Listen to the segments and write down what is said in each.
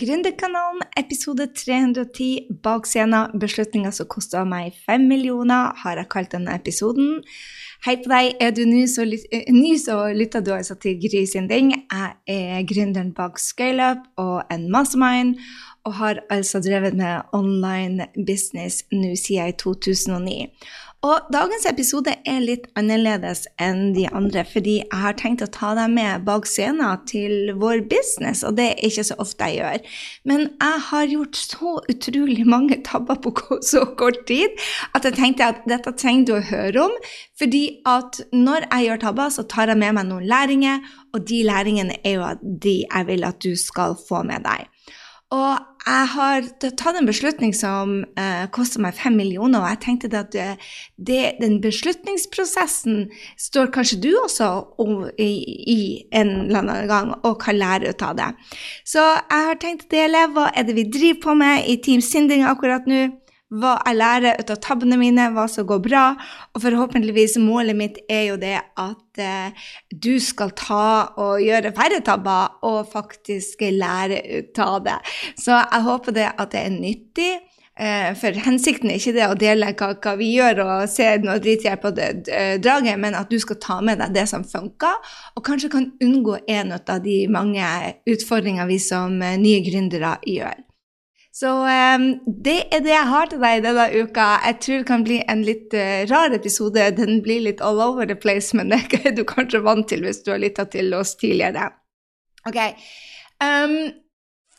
Gründerkanalen, episode 310, bak scenen, beslutninger som kosta meg fem millioner, har jeg kalt denne episoden. Hei på deg, er du ny, så, eh, ny, så lytter du altså til Gry sin ding. Jeg er gründeren bak ScaleUp og en mastermind, og har altså drevet med online business nå siden 2009. Og dagens episode er litt annerledes enn de andre, fordi jeg har tenkt å ta deg med bak scenen til vår business, og det er ikke så ofte jeg gjør. Men jeg har gjort så utrolig mange tabber på så kort tid at jeg tenkte at dette trenger du å høre om, fordi at når jeg gjør tabber, så tar jeg med meg noen læringer, og de læringene er jo de jeg vil at du skal få med deg. Og jeg har tatt en beslutning som eh, kosta meg fem millioner, og jeg tenkte at det, det, den beslutningsprosessen står kanskje du også i, i, en eller annen gang og kan lære ut av det. Så jeg har tenkt å dele hva er det vi driver på med i Team Sinding akkurat nå hva jeg lærer ut av tabbene mine, hva som går bra. Og forhåpentligvis målet mitt er jo det at eh, du skal ta og gjøre færre tabber og faktisk lære ut av det. Så jeg håper det at det er nyttig. Eh, for hensikten er ikke det å dele hva, hva vi gjør og se noe dritgjør på det, draget, men at du skal ta med deg det som funker, og kanskje kan unngå en av de mange utfordringene vi som eh, nye gründere gjør. Så um, det er det jeg har til deg denne uka. Jeg tror det kan bli en litt uh, rar episode. Den blir litt all over the place, men det er du kanskje vant til hvis du har lytta til oss tidligere. Ok. Um,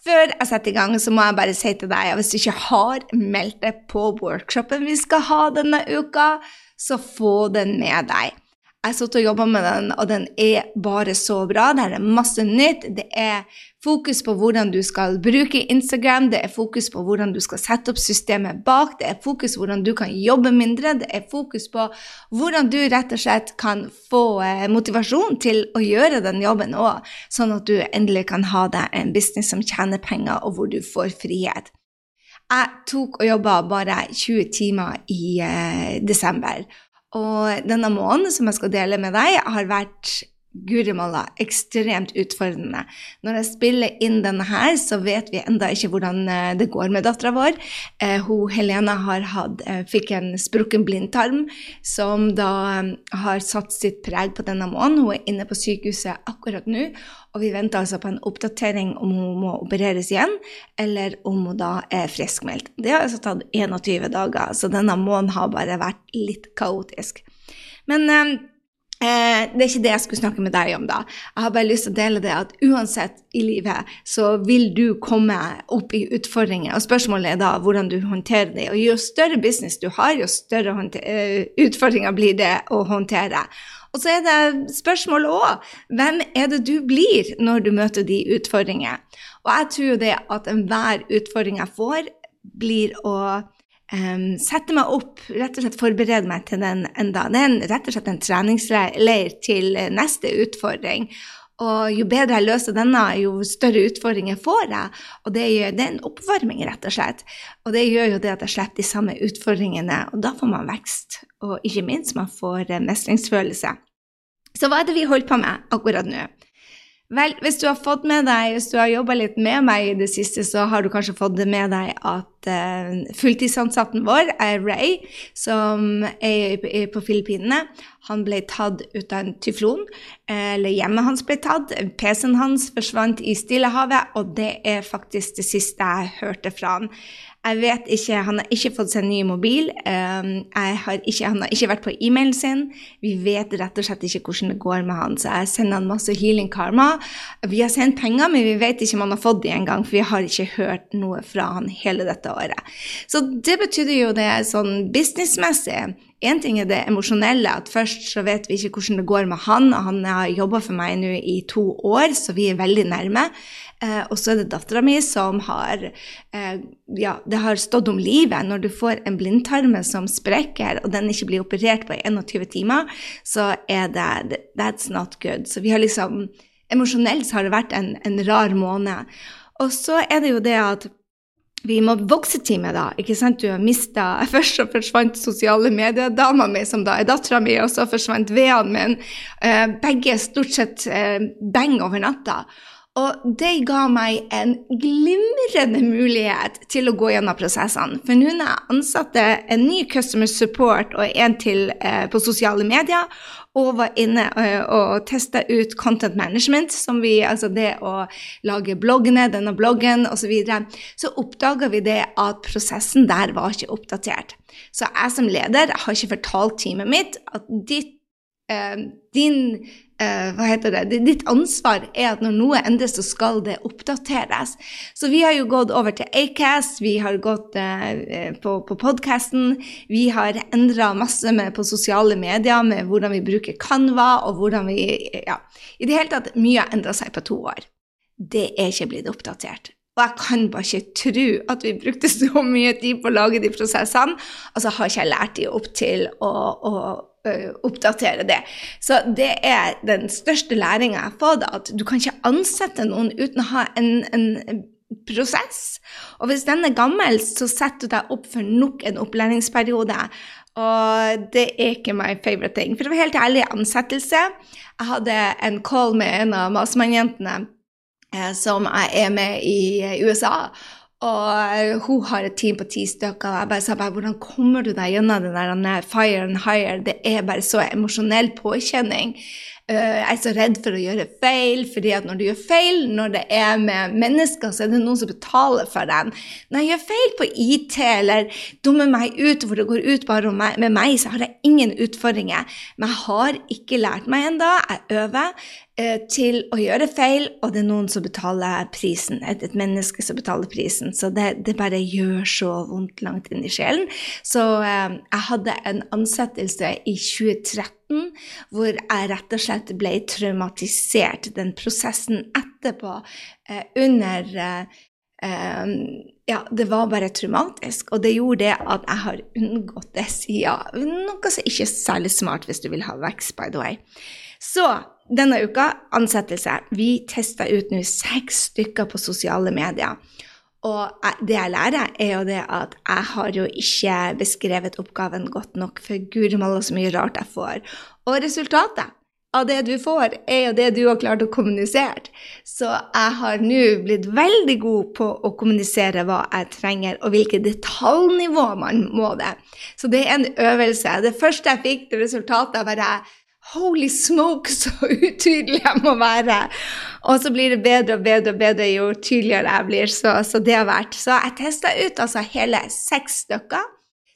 før jeg setter i gang, så må jeg bare si til deg at hvis du ikke har meldt deg på workshopen vi skal ha denne uka, så få den med deg. Jeg sittet og jobba med den, og den er bare så bra. Det er masse nytt. Det er fokus på hvordan du skal bruke Instagram, det er fokus på hvordan du skal sette opp systemet bak, det er fokus på hvordan du kan jobbe mindre, det er fokus på hvordan du rett og slett kan få eh, motivasjon til å gjøre den jobben òg, sånn at du endelig kan ha deg en business som tjener penger, og hvor du får frihet. Jeg tok og jobba bare 20 timer i eh, desember. Og denne måneden som jeg skal dele med deg, har vært guri malla, ekstremt utfordrende. Når jeg spiller inn denne her, så vet vi enda ikke hvordan eh, det går med dattera vår. Eh, hun, Helena hatt, eh, fikk en sprukken blindtarm som da har satt sitt preg på denne måneden. Hun er inne på sykehuset akkurat nå, og vi venter altså på en oppdatering om hun må opereres igjen, eller om hun da er friskmeldt. Det har altså tatt 21 dager, så denne måneden har bare vært litt kaotisk. Men Eh, det er ikke det jeg skulle snakke med deg om, da. Jeg har bare lyst til å dele det at uansett i livet så vil du komme opp i utfordringer. Og spørsmålet er da hvordan du håndterer det. Og jo større business du har, jo større uh, utfordringer blir det å håndtere. Og så er det spørsmålet òg hvem er det du blir når du møter de utfordringene? Og jeg tror jo det at enhver utfordring jeg får, blir å um, sette meg opp, rett og slett forberede meg til den enda. Det er en, rett og slett en treningsleir til neste utfordring. Og jo bedre jeg løser denne, jo større utfordringer får jeg. Og det, gjør, det er en oppvarming, rett og slett. Og det gjør jo det at jeg slipper de samme utfordringene, og da får man vekst. Og ikke minst, man får mestringsfølelse. Så hva er det vi holder på med akkurat nå? Vel, hvis du har fått med deg, hvis du har jobba litt med meg i det siste, så har du kanskje fått det med deg at uh, fulltidsansatten vår Ray, som er, på Filippinene. Han ble tatt ut av en tyflon, eller hjemmet hans ble tatt. PC-en hans forsvant i Stillehavet, og det er faktisk det siste jeg hørte fra han. Jeg vet ikke, Han har ikke fått seg ny mobil. Har ikke, han har ikke vært på e-mailen sin. Vi vet rett og slett ikke hvordan det går med han, så jeg sender han masse healing karma. Vi har sendt penger, men vi vet ikke om han har fått de engang, for vi har ikke hørt noe fra han hele dette året. Så det betydde jo det sånn businessmessig. Én ting er det emosjonelle, at først så vet vi ikke hvordan det går med han. og Han har jobba for meg nå i to år, så vi er veldig nærme. Eh, og så er det dattera mi som har eh, Ja, det har stått om livet. Når du får en blindtarme som sprekker, og den ikke blir operert på 21 timer, så er det That's not good. Så vi har liksom Emosjonelt så har det vært en, en rar måned. Og så er det jo det at vi må vokse med da. ikke sant? Du har mista Først så forsvant sosiale medier-dama mi, som da er dattera mi, og så forsvant Vean min. Uh, begge stort sett uh, bang over natta. Og det ga meg en glimrende mulighet til å gå gjennom prosessene. For nå når jeg ansatte en ny customer support og en til eh, på sosiale medier, og var inne eh, og testa ut content management, som vi, altså det å lage bloggene, denne bloggen osv., så, videre, så oppdaga vi det at prosessen der var ikke oppdatert. Så jeg som leder har ikke fortalt teamet mitt at ditt din eh, hva heter det, Ditt ansvar er at når noe endres, så skal det oppdateres. Så vi har jo gått over til Acast, vi har gått eh, på, på podkasten. Vi har endra masse med, på sosiale medier med hvordan vi bruker Canva, og hvordan vi Ja, i det hele tatt, mye har endra seg på to år. Det er ikke blitt oppdatert. Og jeg kan bare ikke tro at vi brukte så mye tid på å lage de prosessene, og så har ikke jeg lært de opp til å, å oppdatere det. Så det er den største læringa jeg har fått, at du kan ikke ansette noen uten å ha en, en prosess. Og hvis den er gammel, så setter du deg opp for nok en opplæringsperiode. Og det er ikke my favorite thing. For å være helt ærlig, ansettelse Jeg hadde en call med en av Masmann-jentene eh, som jeg er med i USA. Og hun har et team på ti stykker. Og jeg bare sa bare, hvordan kommer du deg gjennom den der fire and higher? Det er bare så emosjonell påkjenning. Uh, jeg er så redd for å gjøre feil, fordi at når du gjør feil, når det er med mennesker, så er det noen som betaler for den. Når jeg gjør feil på IT eller dummer meg ut hvor det går ut bare med meg, så har jeg ingen utfordringer. Men jeg har ikke lært meg ennå. Jeg øver. Eh, til å gjøre feil, og det er noen som betaler prisen. Et, et menneske som betaler prisen. Så det, det, bare gjør så vondt langt inn i sjelen. Så eh, jeg hadde en ansettelse i 2013 hvor jeg rett og slett ble traumatisert. Den prosessen etterpå, eh, under eh, eh, ja, det var bare traumatisk, og det gjorde det at jeg har unngått det siden. Noe som ikke er særlig smart hvis du vil ha vekst, by the way. Så denne uka ansettelse. Vi testa ut nå seks stykker på sosiale medier. Og det jeg lærer, er jo det at jeg har jo ikke beskrevet oppgaven godt nok, for guri malla så mye rart jeg får. Og resultatet av det du får, er jo det du har klart å kommunisere. Så jeg har nå blitt veldig god på å kommunisere hva jeg trenger, og hvilket detaljnivå man må det. Så det er en øvelse. Det første jeg fikk, til resultatet, var bare Holy smoke, så utydelig jeg må være! Og så blir det bedre og bedre og bedre jo tydeligere jeg blir. Så, så det har vært. Så jeg testa ut altså hele seks stykker.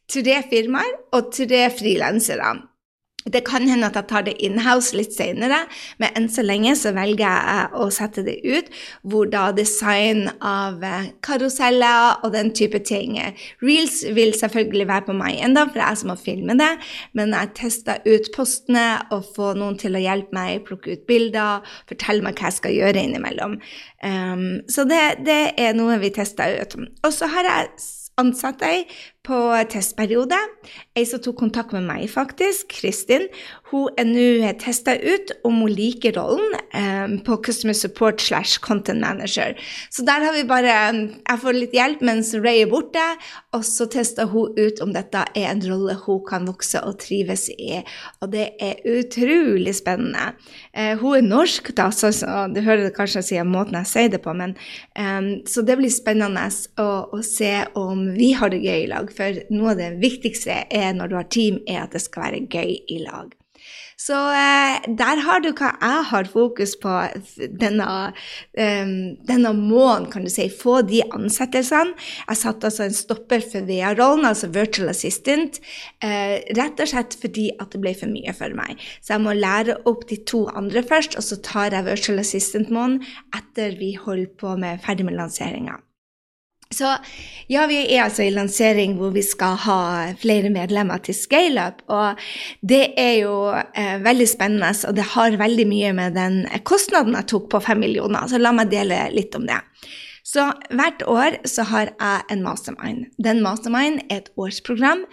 Tre firmaer og tre frilansere. Det kan hende at jeg tar det inhouse litt senere, men enn så lenge så velger jeg å sette det ut, hvor da design av eh, karuseller og den type ting Reels vil selvfølgelig være på meg enda, for det er jeg som må filme det, men jeg tester ut postene og får noen til å hjelpe meg, plukke ut bilder, fortelle meg hva jeg skal gjøre innimellom. Um, så det, det er noe vi tester ut. Og så har jeg ansatt ei på testperiode. Ei som tok kontakt med meg, faktisk, Kristin. Hun er nå testa ut om hun liker rollen um, på Customer Support slash Content Manager. Så der har vi bare Jeg får litt hjelp mens Ray er borte, og så tester hun ut om dette er en rolle hun kan vokse og trives i. Og det er utrolig spennende. Uh, hun er norsk, da, så, så du hører det kanskje si måten jeg sier det på, men um, Så det blir spennende å, å se om vi har det gøy i lag for noe av det viktigste er når du har team, er at det skal være gøy i lag. Så eh, der har du hva jeg har fokus på denne, um, denne måneden, kan du si. Få de ansettelsene. Jeg satte altså en stopper for VA-rollen, altså virtual assistant, eh, rett og slett fordi at det ble for mye for meg. Så jeg må lære opp de to andre først, og så tar jeg virtual assistant-måneden etter vi holder på med ferdig med lanseringa. Så ja, vi er altså i lansering hvor vi skal ha flere medlemmer til ScaleUp. Og det er jo eh, veldig spennende, og det har veldig mye med den kostnaden jeg tok på fem millioner. Så la meg dele litt om det. Så hvert år så har jeg en mastermind. Den mastermind er et årsprogram.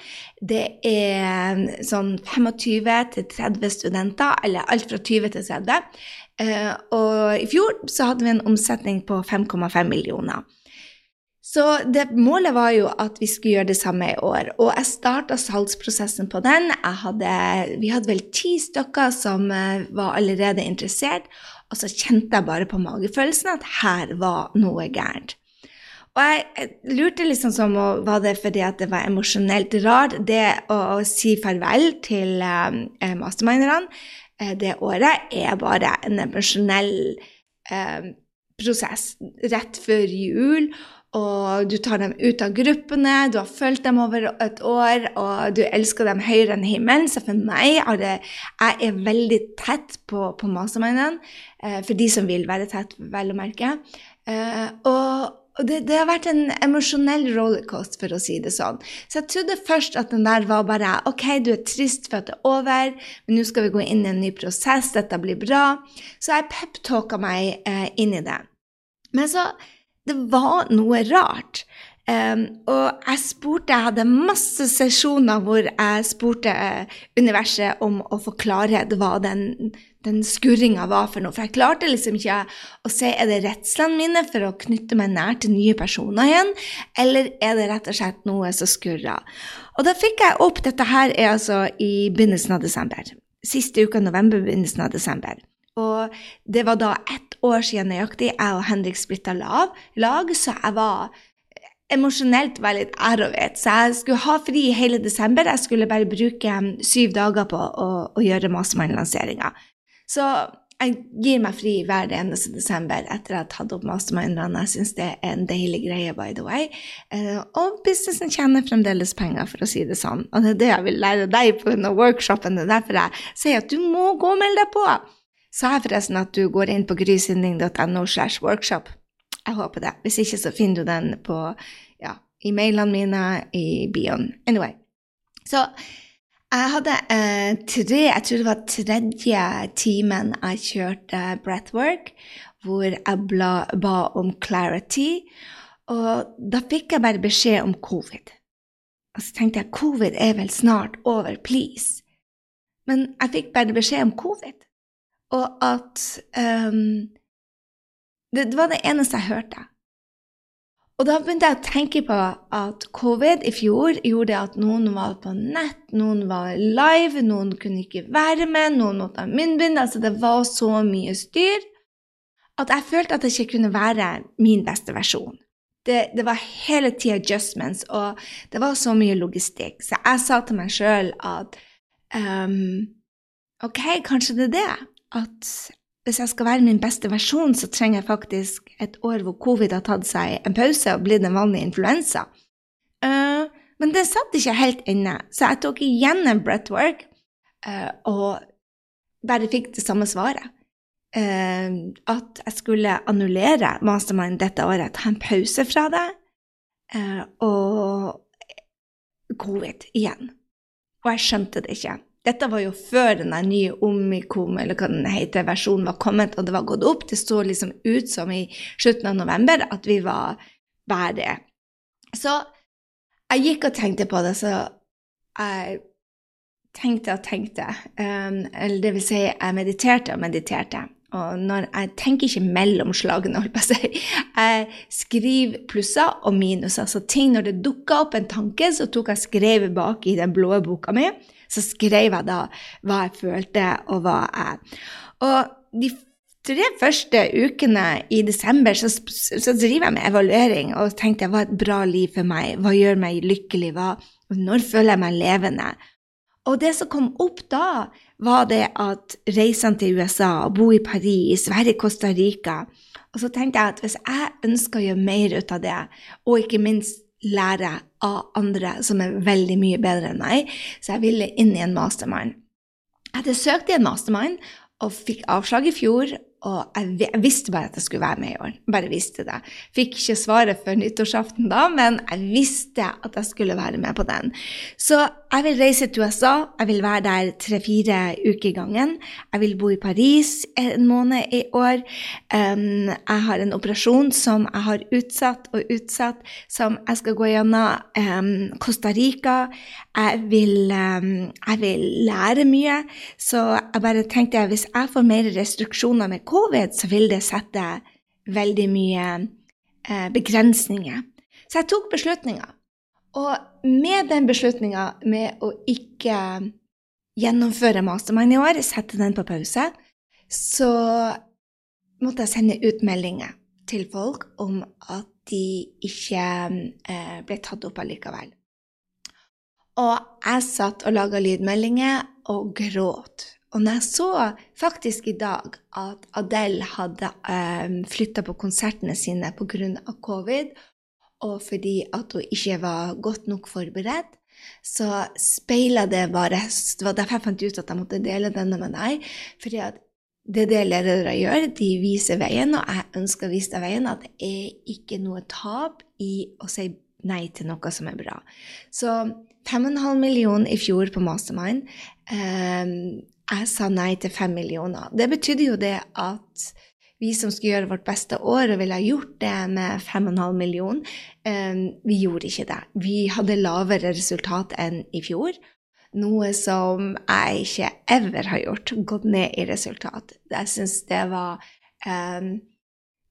Det er sånn 25 til 30 studenter, eller alt fra 20 til 30. Eh, og i fjor så hadde vi en omsetning på 5,5 millioner. Så det, målet var jo at vi skulle gjøre det samme i år. Og jeg starta salgsprosessen på den. Hadde, vi hadde vel ti stykker som uh, var allerede interessert. Og så kjente jeg bare på magefølelsen at her var noe gærent. Og jeg, lurte liksom som Var det fordi at det var emosjonelt rart, det å, å si farvel til eh, masterminderne eh, det året, er bare en emosjonell eh, prosess rett før jul og du tar dem ut av gruppene, du har fulgt dem over et år, og du elsker dem høyere enn himmelen. Så for meg er det Jeg er veldig tett på, på mastermindene, eh, for de som vil være tett, vel å merke. Eh, og, og det, det, har vært en emosjonell rollercoaster, for å si det sånn. Så jeg trodde først at den der var bare OK, du er trist for at det er over, men nå skal vi gå inn i en ny prosess, dette blir bra. Så jeg peptalka meg eh, inn i det. Men så det var noe rart. Um, og jeg spurte, jeg hadde masse sesjoner hvor jeg spurte uh, universet om å forklare hva den, den skurringa var for noe. For jeg klarte liksom ikke å se er det redslene mine for å knytte meg nær til nye personer igjen, eller er det rett og slett noe som skurrer. Og da fikk jeg opp Dette her er altså i begynnelsen av desember. Siste uka november, begynnelsen av desember. Og det var da ett år siden nøyaktig jeg og Henrik splitta lag, så jeg var emosjonelt var litt ærovet. Så jeg skulle ha fri hele desember. Jeg skulle bare bruke syv dager på å, å gjøre Mastermind-lanseringa. Så jeg gir meg fri hver eneste desember etter at jeg har tatt opp mastermindene. Jeg syns det er en deilig greie, by the way. Eh, og businessen tjener fremdeles penger, for å si det sånn. Og det er det jeg vil lære deg på denne workshopen. Det er derfor jeg sier at du må gå og melde deg på. Sa jeg forresten at du går inn på grysynding.no slash workshop? Jeg håper det. Hvis ikke, så finner du den på ja, i mailene mine i bioen. Anyway. Så jeg hadde eh, tre Jeg tror det var tredje timen jeg kjørte breathwork, hvor jeg bla, ba om clarity. Og da fikk jeg bare beskjed om covid. Og så tenkte jeg covid er vel snart over, please. Men jeg fikk bare beskjed om covid og at um, det, det, var det eneste jeg hørte. Og da begynte jeg å tenke på at covid i fjor gjorde at noen var på nett, noen var live, noen kunne ikke være med, noen måtte ha munnbind. Altså det var så mye styr at jeg følte at det ikke kunne være min beste versjon. Det, det var hele tida adjustments, og det var så mye logistikk. Så jeg sa til meg sjøl at um, OK, kanskje det er det at hvis jeg skal være min beste versjon, så trenger jeg faktisk et år hvor covid har tatt seg en pause og blitt en vanlig influensa. Uh, men det satt ikke helt inne, så jeg tok igjen en breathwork uh, og bare fikk det samme svaret. Uh, at jeg skulle annullere mastermind dette året, ta en pause fra det, og covid igjen. Og jeg skjønte det ikke. Dette var jo før den nye Omicom, eller hva den heter, versjonen var kommet, og det var gått opp. Det så liksom ut som i slutten av november at vi var bare Så jeg gikk og tenkte på det, så jeg tenkte og tenkte. Um, eller det vil si, jeg mediterte og mediterte. Og når jeg tenker ikke mellom slagene, holdt jeg på å si. Jeg skriver plusser og minuser. Så ting når det dukka opp en tanke, så tok jeg skrevet bak i den blå boka mi så skrev jeg da hva jeg følte, og hva jeg. Og de tre første ukene i desember så, så driver jeg med evaluering og tenkte hva er et bra liv for meg, hva gjør meg lykkelig, hva, når føler jeg meg levende? Og det som kom opp da, var det at reisene til USA, bo i Paris, være i Costa Rica Og så tenkte jeg at hvis jeg ønsker å gjøre mer ut av det, og ikke minst lære av andre som er veldig mye bedre enn meg, så jeg ville inn i en mastermind. Jeg hadde søkt i en mastermind og fikk avslag i fjor og jeg, visste bare at jeg skulle være med i år. Bare visste det. Fikk ikke svaret før nyttårsaften da, men jeg visste at jeg skulle være med på den. Så jeg vil reise til USA. Jeg vil være der tre-fire uker i gangen. Jeg vil bo i Paris en måned i år. Um, jeg har en operasjon som jeg har utsatt og utsatt, som jeg skal gå gjennom. Um, Costa Rica. Jeg vil, um, jeg vil lære mye. Så jeg bare tenkte at hvis jeg får mer restriksjoner med covid, så vil det sette veldig mye uh, begrensninger. Så jeg tok beslutninga. Og med den beslutninga med å ikke gjennomføre mastermind i år, sette den på pause, så måtte jeg sende ut meldinger til folk om at de ikke eh, ble tatt opp allikevel. Og jeg satt og laga lydmeldinger og gråt. Og når jeg så faktisk i dag at Adele hadde eh, flytta på konsertene sine pga. covid, og fordi at hun ikke var godt nok forberedt, så speila det bare Det var derfor jeg fant ut at jeg måtte dele denne med deg. fordi at det er det ledere gjør. De viser veien, og jeg ønsker å vise deg veien. At det er ikke noe tap i å si nei til noe som er bra. Så 5,5 millioner i fjor på Mastermind. Um, jeg sa nei til 5 millioner. Det betydde jo det at vi som skulle gjøre vårt beste år og ville ha gjort det med 5,5 millioner, um, vi gjorde ikke det. Vi hadde lavere resultat enn i fjor. Noe som jeg ikke ever har gjort, gått ned i resultat. Jeg syns det var um,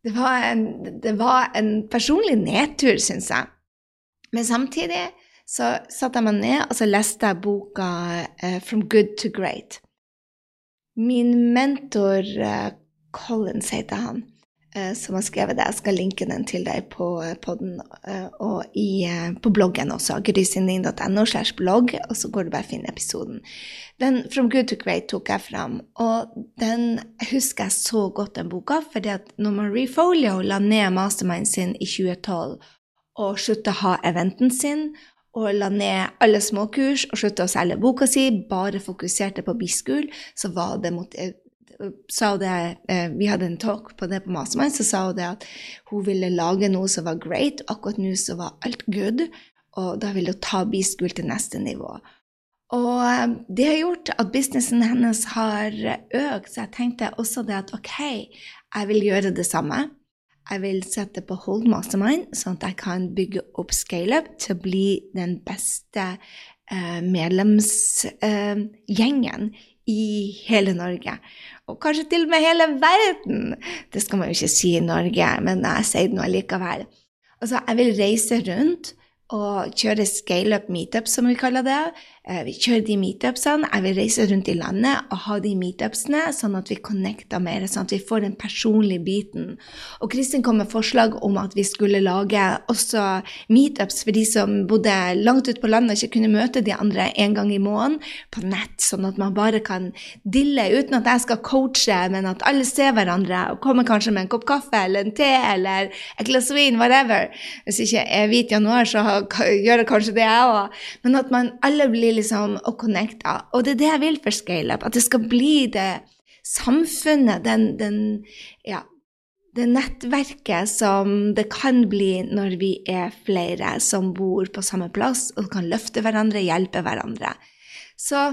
det, var en, det var en personlig nedtur, syns jeg. Men samtidig så satte jeg meg ned og så leste jeg boka uh, 'From Good to Great'. Min mentor uh, Collins heter han. Eh, som har skrevet det. Jeg skal linke den til deg på eh, podden eh, og i, på bloggen også. grysynding.no slash blogg, og så går du bare og finner episoden. Den From Good to Great tok jeg fram, og den husker jeg så godt, den boka, fordi at når Marie Folio la ned mastermind sin i 2012 og slutta å ha eventen sin, og la ned alle småkurs og slutta å selge boka si, bare fokuserte på biskul, så var det mot sa det, eh, Vi hadde en talk på det på Mastermind, så sa hun det at hun ville lage noe som var great. Akkurat nå så var alt good, og da ville hun ta B-school til neste nivå. Og eh, det har gjort at businessen hennes har økt, så jeg tenkte også det at ok, jeg vil gjøre det samme. Jeg vil sette på Hold Mastermind, sånn at jeg kan bygge opp ScaleUp til å bli den beste eh, medlemsgjengen eh, i hele Norge. Og kanskje til og med hele verden. Det skal man jo ikke si i Norge, men jeg sier det nå likevel. Altså, jeg vil reise rundt og kjøre scale-up meetups, som vi kaller det. Eh, vi kjører de meetupsene. Jeg vil reise rundt i landet og ha de meetupsene, sånn at vi connecter mer, sånn at vi får den personlige biten. Og Kristin kom med forslag om at vi skulle lage også meetups for de som bodde langt ute på landet og ikke kunne møte de andre en gang i måneden på nett, sånn at man bare kan dille uten at jeg skal coache, men at alle ser hverandre og kommer kanskje med en kopp kaffe eller en te eller et glass vin, whatever. Hvis ikke er hvit januar, så gjør jeg kanskje det, jeg òg. Men at man alle blir liksom å connecte. Og det er det jeg vil for ScaleUp, at det skal bli det samfunnet, den, den, ja, det nettverket som det kan bli når vi er flere som bor på samme plass og kan løfte hverandre, hjelpe hverandre. Så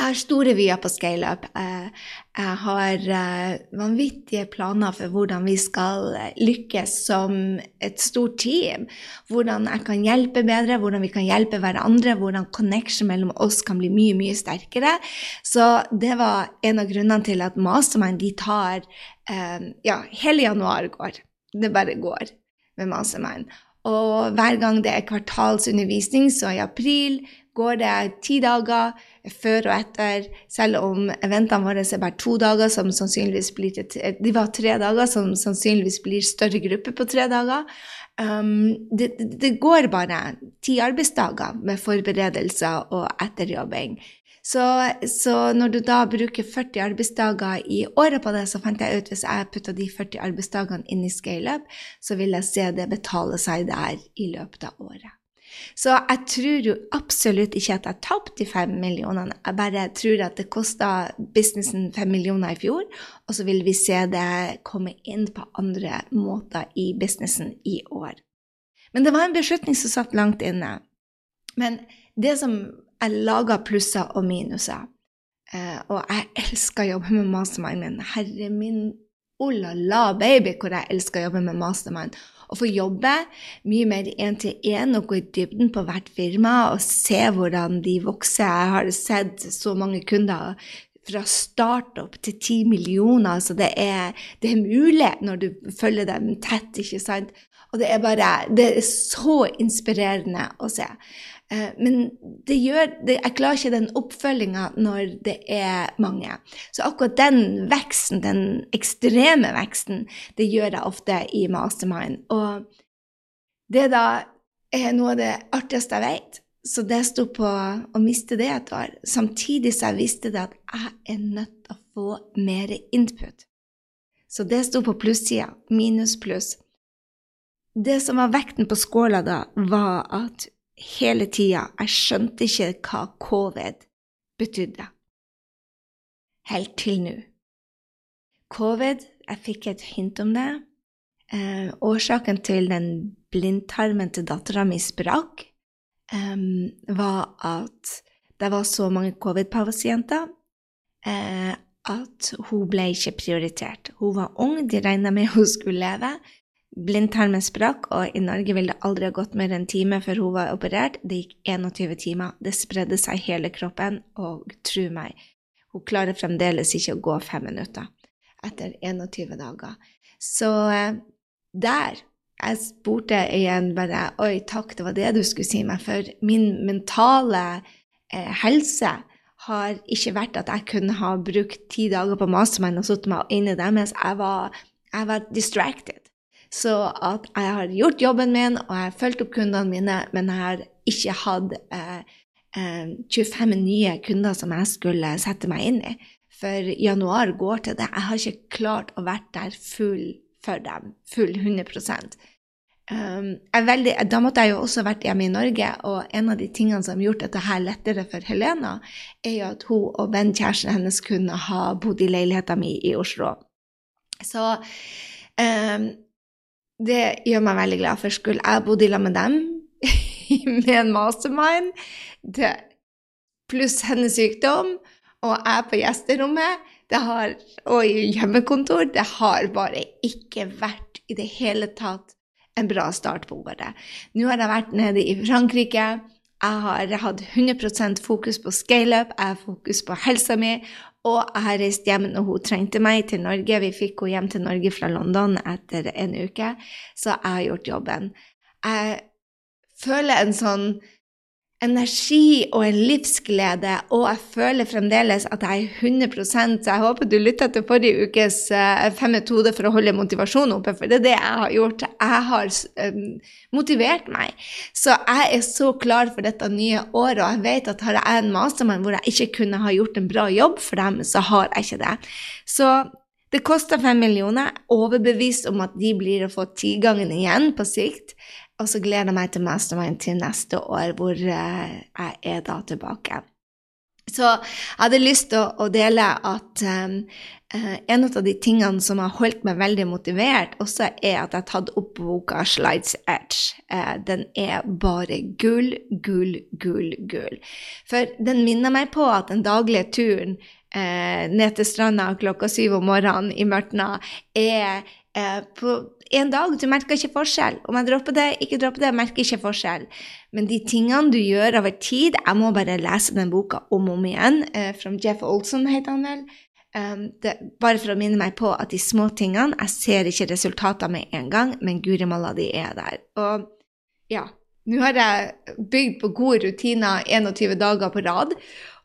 jeg har store vyer på scaleup. Eh, jeg har eh, vanvittige planer for hvordan vi skal lykkes som et stort team. Hvordan jeg kan hjelpe bedre, hvordan vi kan hjelpe hverandre, hvordan connection mellom oss kan bli mye, mye sterkere. Så det var en av grunnene til at Mastermind de tar eh, Ja, hele januar går. Det bare går med Mastermind. Og hver gang det er kvartalsundervisning, så i april går det ti dager før og etter, selv om eventene våre er bare to dager, som sannsynligvis blir de var tre dager, som sannsynligvis blir større gruppe på tre dager. Um, det, det, går bare ti arbeidsdager med forberedelser og etterjobbing. Så, så, når du da bruker 40 arbeidsdager i året på det, så fant jeg ut hvis jeg putta de 40 arbeidsdagene inn i scaleup, så vil jeg se det betale seg der i løpet av året. Så jeg tror jo absolutt ikke at jeg tapte de fem millionene. Jeg bare tror at det kosta businessen fem millioner i fjor, og så vil vi se det komme inn på andre måter i businessen i år. Men det var en beslutning som satt langt inne. Men det som jeg laga plusser og minuser, eh, og jeg elsker å jobbe med mastermind, men herre min oh la la, baby, hvor jeg elsker å jobbe med mastermind å få jobbe mye mer én-til-én og gå i dybden på hvert firma og se hvordan de vokser. Jeg har sett så mange kunder fra startup til ti millioner. så det er, det er mulig når du følger dem tett, ikke sant? Og det er bare Det er så inspirerende å se. Eh, men gjør, jeg klarer ikke den oppfølginga når det er mange. Så akkurat den veksten, den ekstreme veksten, det gjør jeg ofte i mastermind. Og det da er noe av det artigste jeg vet. Så det sto på å miste det et år, samtidig som jeg visste det at jeg er nødt til å få mer input. Så det sto på plussida. Minus pluss. Det som var vekten på skåla da, var at hele tida jeg skjønte ikke hva covid betydde. Helt til nå. Covid, jeg fikk et hint om det. Eh, årsaken til den blindtarmen til dattera mi sprakk eh, var at det var så mange covid-pasienter eh, at hun ble ikke prioritert. Hun var ung, de regna med hun skulle leve. Blindtarmen sprakk, og i Norge ville det aldri ha gått mer enn en time før hun var operert. Det gikk 21 timer. Det spredde seg hele kroppen, og tro meg, hun klarer fremdeles ikke å gå fem minutter etter 21 dager. Så uh, der jeg spurte igjen bare Oi, takk, det var det du skulle si meg. For min mentale eh, helse har ikke vært at jeg kunne ha brukt ti dager på mastermind og sittet meg inne det, mens jeg var, jeg var distracted. Så at jeg har gjort jobben min, og jeg har fulgt opp kundene mine, men jeg har ikke hatt eh, eh, 25 nye kunder som jeg skulle sette meg inn i. For januar går til det. Jeg har ikke klart å være der full for dem. Full 100 um, veldig, Da måtte jeg jo også vært hjemme i Norge, og en av de tingene som har gjort dette her lettere for Helena, er jo at hun og vennkjæresten hennes kunne ha bodd i leiligheten min i Oslo. Så um, det gjør meg veldig glad, for skulle jeg bodd i lag med dem med en mastermind pluss hennes sykdom, og jeg på gjesterommet det har, og i hjemmekontor. Det har bare ikke vært i det hele tatt en bra start på året. Nå har jeg vært nede i Frankrike. Jeg har hatt 100% fokus på scaleup, jeg har fokus på helsa mi, og jeg har reist hjem når hun trengte meg, til Norge. Vi fikk henne hjem til Norge fra London etter en uke, så jeg har gjort jobben. Jeg føler en sånn energi og en livsglede, og jeg føler fremdeles at jeg er 100 Så jeg håper du lytta til forrige ukes uh, fem metoder for å holde motivasjonen oppe, for det er det jeg har gjort. Jeg har um, motivert meg. Så jeg er så klar for dette nye året, og jeg vet at har jeg en mastermann hvor jeg ikke kunne ha gjort en bra jobb for dem, så har jeg ikke det. Så det koster fem millioner. Overbevist om at de blir å få tigangen igjen på sikt. Og så gleder jeg meg til Mastermind til neste år, hvor eh, jeg er da tilbake. Så jeg hadde lyst til å, dele at um, en av de tingene som har holdt meg veldig motivert, også er at jeg har tatt opp boka Slides Edge. Uh, den er bare gull, gull, gull, gull. For den minner meg på at den daglige turen ned til stranda klokka syv om morgenen i mørket er uh, på en dag. Du merker ikke forskjell. Om jeg dropper det, ikke dropper det, merker ikke forskjell. Men de tingene du gjør over tid Jeg må bare lese den boka om og om igjen. Eh, fra Jeff Olson heter han vel. Um, det, bare for å minne meg på at de små tingene Jeg ser ikke resultater med en gang, men guri malla, de er der. Og ja, nå har jeg bygd på gode rutiner 21 dager på rad.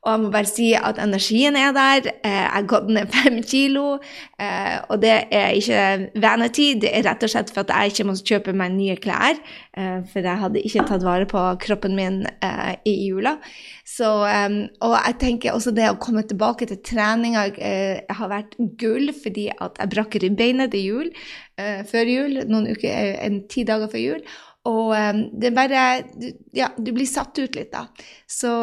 Og jeg må bare si at energien er der. Eh, jeg har gått ned fem kilo. Eh, og det er ikke vanity, det er rett og slett for at jeg ikke må kjøpe meg nye klær. Eh, for jeg hadde ikke tatt vare på kroppen min i jula. Så, og jeg tenker også det å komme tilbake til treninga har vært gull, fordi at jeg brakk ribbeinet til jul, før jul, noen uker, en ti dager før jul. Og det er bare Ja, du blir satt ut litt, da. Så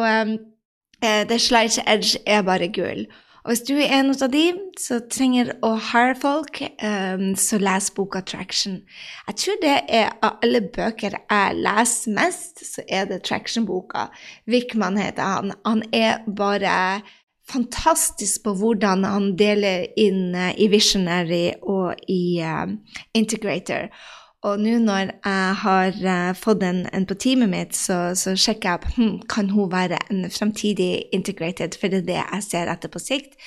The Slice Edge er bare gull. Og hvis du er en av de som trenger å hire folk, um, så les boka Traction. Jeg tror det er av alle bøker jeg leser mest, så er det Traction-boka. Wickman heter han. Han er bare fantastisk på hvordan han deler inn uh, i Visionary og i uh, Integrator. Og nå når jeg har uh, fått en, en, på teamet mitt, så, så sjekker jeg opp hm, kan hun være en fremtidig integrated, for det er det jeg ser etter på sikt.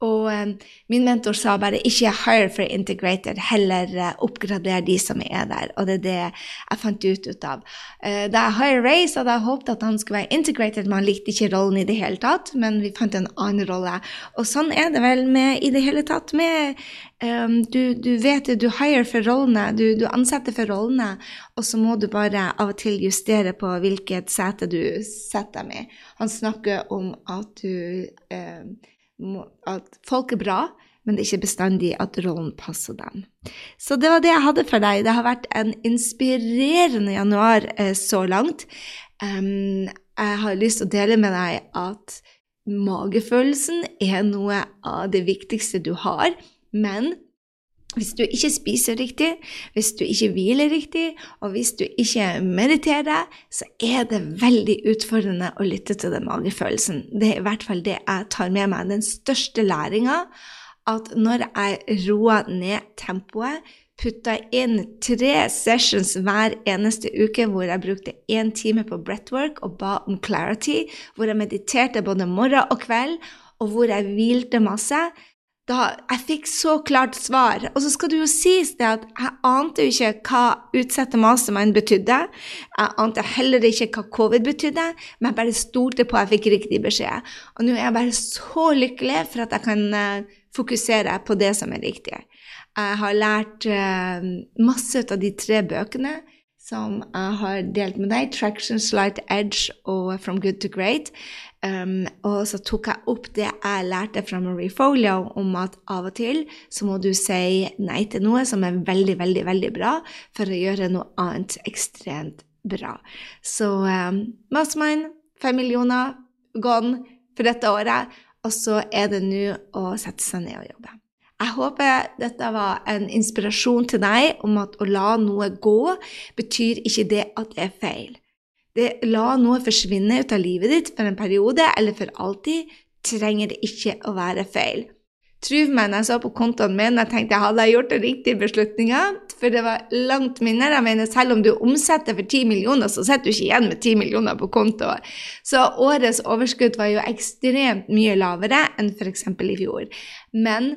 Og um, min mentor sa bare ikke hire for integrated, heller uh, oppgrader de som er der. Og det er det jeg fant ut, ut av. Uh, da jeg hire Ray, så hadde jeg håpet at han skulle være integrated, men han likte ikke rollen i det hele tatt. Men vi fant en annen rolle. Og sånn er det vel med i det hele tatt med um, du, du, vet det, du hire for rollene, du, du, ansetter for rollene, og så må du bare av og til justere på hvilket sete du setter dem i. Han snakker om at du um, at folk er bra, men det er ikke bestandig at rollen passer dem. Så det var det jeg hadde for deg. Det har vært en inspirerende januar eh, så langt. Um, jeg har lyst til å dele med deg at magefølelsen er noe av det viktigste du har, men hvis du ikke spiser riktig, hvis du ikke hviler riktig, og hvis du ikke mediterer, så er det veldig utfordrende å lytte til den magefølelsen. Det er i hvert fall det jeg tar med meg. Den største læringa at når jeg roer ned tempoet, putta inn tre sessions hver eneste uke hvor jeg brukte én time på breathwork og ba om clarity, hvor jeg mediterte både morgen og kveld, og hvor jeg hvilte masse, da, jeg fikk så klart svar. Og så skal det jo sies det at jeg ante jo ikke hva utsette mastermind betydde. Jeg ante heller ikke hva covid betydde, men jeg bare stolte på at jeg fikk riktig beskjed. Og nå er jeg bare så lykkelig for at jeg kan uh, fokusere på det som er riktig. Jeg har lært uh, masse av de tre bøkene som jeg har delt med deg, 'Traction, Slight Edge' og 'From Good to Great'. Um, og så tok jeg opp det jeg lærte fra Marie Folio om at av og til så må du si nei til noe som er veldig, veldig, veldig bra, for å gjøre noe annet ekstremt bra. Så um, Mastermind, fem millioner gone for dette året, og så er det nå å sette seg ned og jobbe. Jeg håper dette var en inspirasjon til deg om at å la noe gå betyr ikke det at det er feil. Det, la noe forsvinne ut av livet ditt for en periode eller for alltid, trenger det ikke å være feil. Tro meg, når jeg så på kontoen min, jeg tenkte jeg hadde gjort den riktige beslutninga, for det var langt mindre. Jeg mener, selv om du omsetter for 10 millioner, så sitter du ikke igjen med 10 millioner på kontoen. Så årets overskudd var jo ekstremt mye lavere enn f.eks. i fjor. Men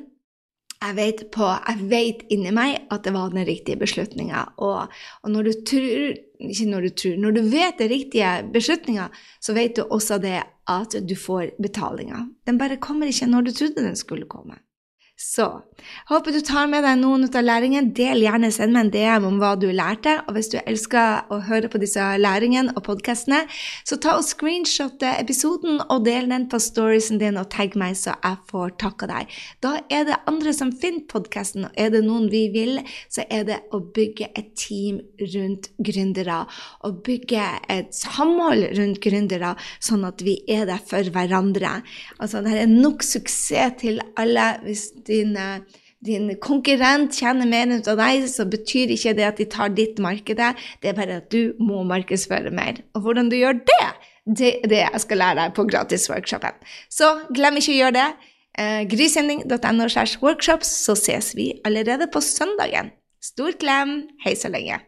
jeg vet, på, jeg vet inni meg at det var den riktige beslutninga. Og, og, når du tror Ikke når du tror, når du vet den riktige beslutninga, så vet du også det at du får betalinga. Den bare kommer ikke når du trodde den skulle komme. Så håper du tar med deg noen ut av læringen. Del gjerne, send meg en DM om hva du lærte. Og hvis du elsker å høre på disse læringene og podkastene, så ta og screenshot episoden og del den på storiesen din og tagg meg, så jeg får takka deg. Da er det andre som finner podkasten, og er det noen vi vil, så er det å bygge et team rundt gründere. Og bygge et samhold rundt gründere, sånn at vi er der for hverandre. Altså, det er nok suksess til alle. hvis din, din konkurrent tjener mer ut av deg, så betyr ikke det at de tar ditt marked. Det er bare at du må markedsføre mer. Og hvordan du gjør det, det er det jeg skal lære deg på gratisworkshopen. Så glem ikke å gjøre det. Eh, Grisending.no workshops, så ses vi allerede på søndagen. Stor klem. Hei så lenge.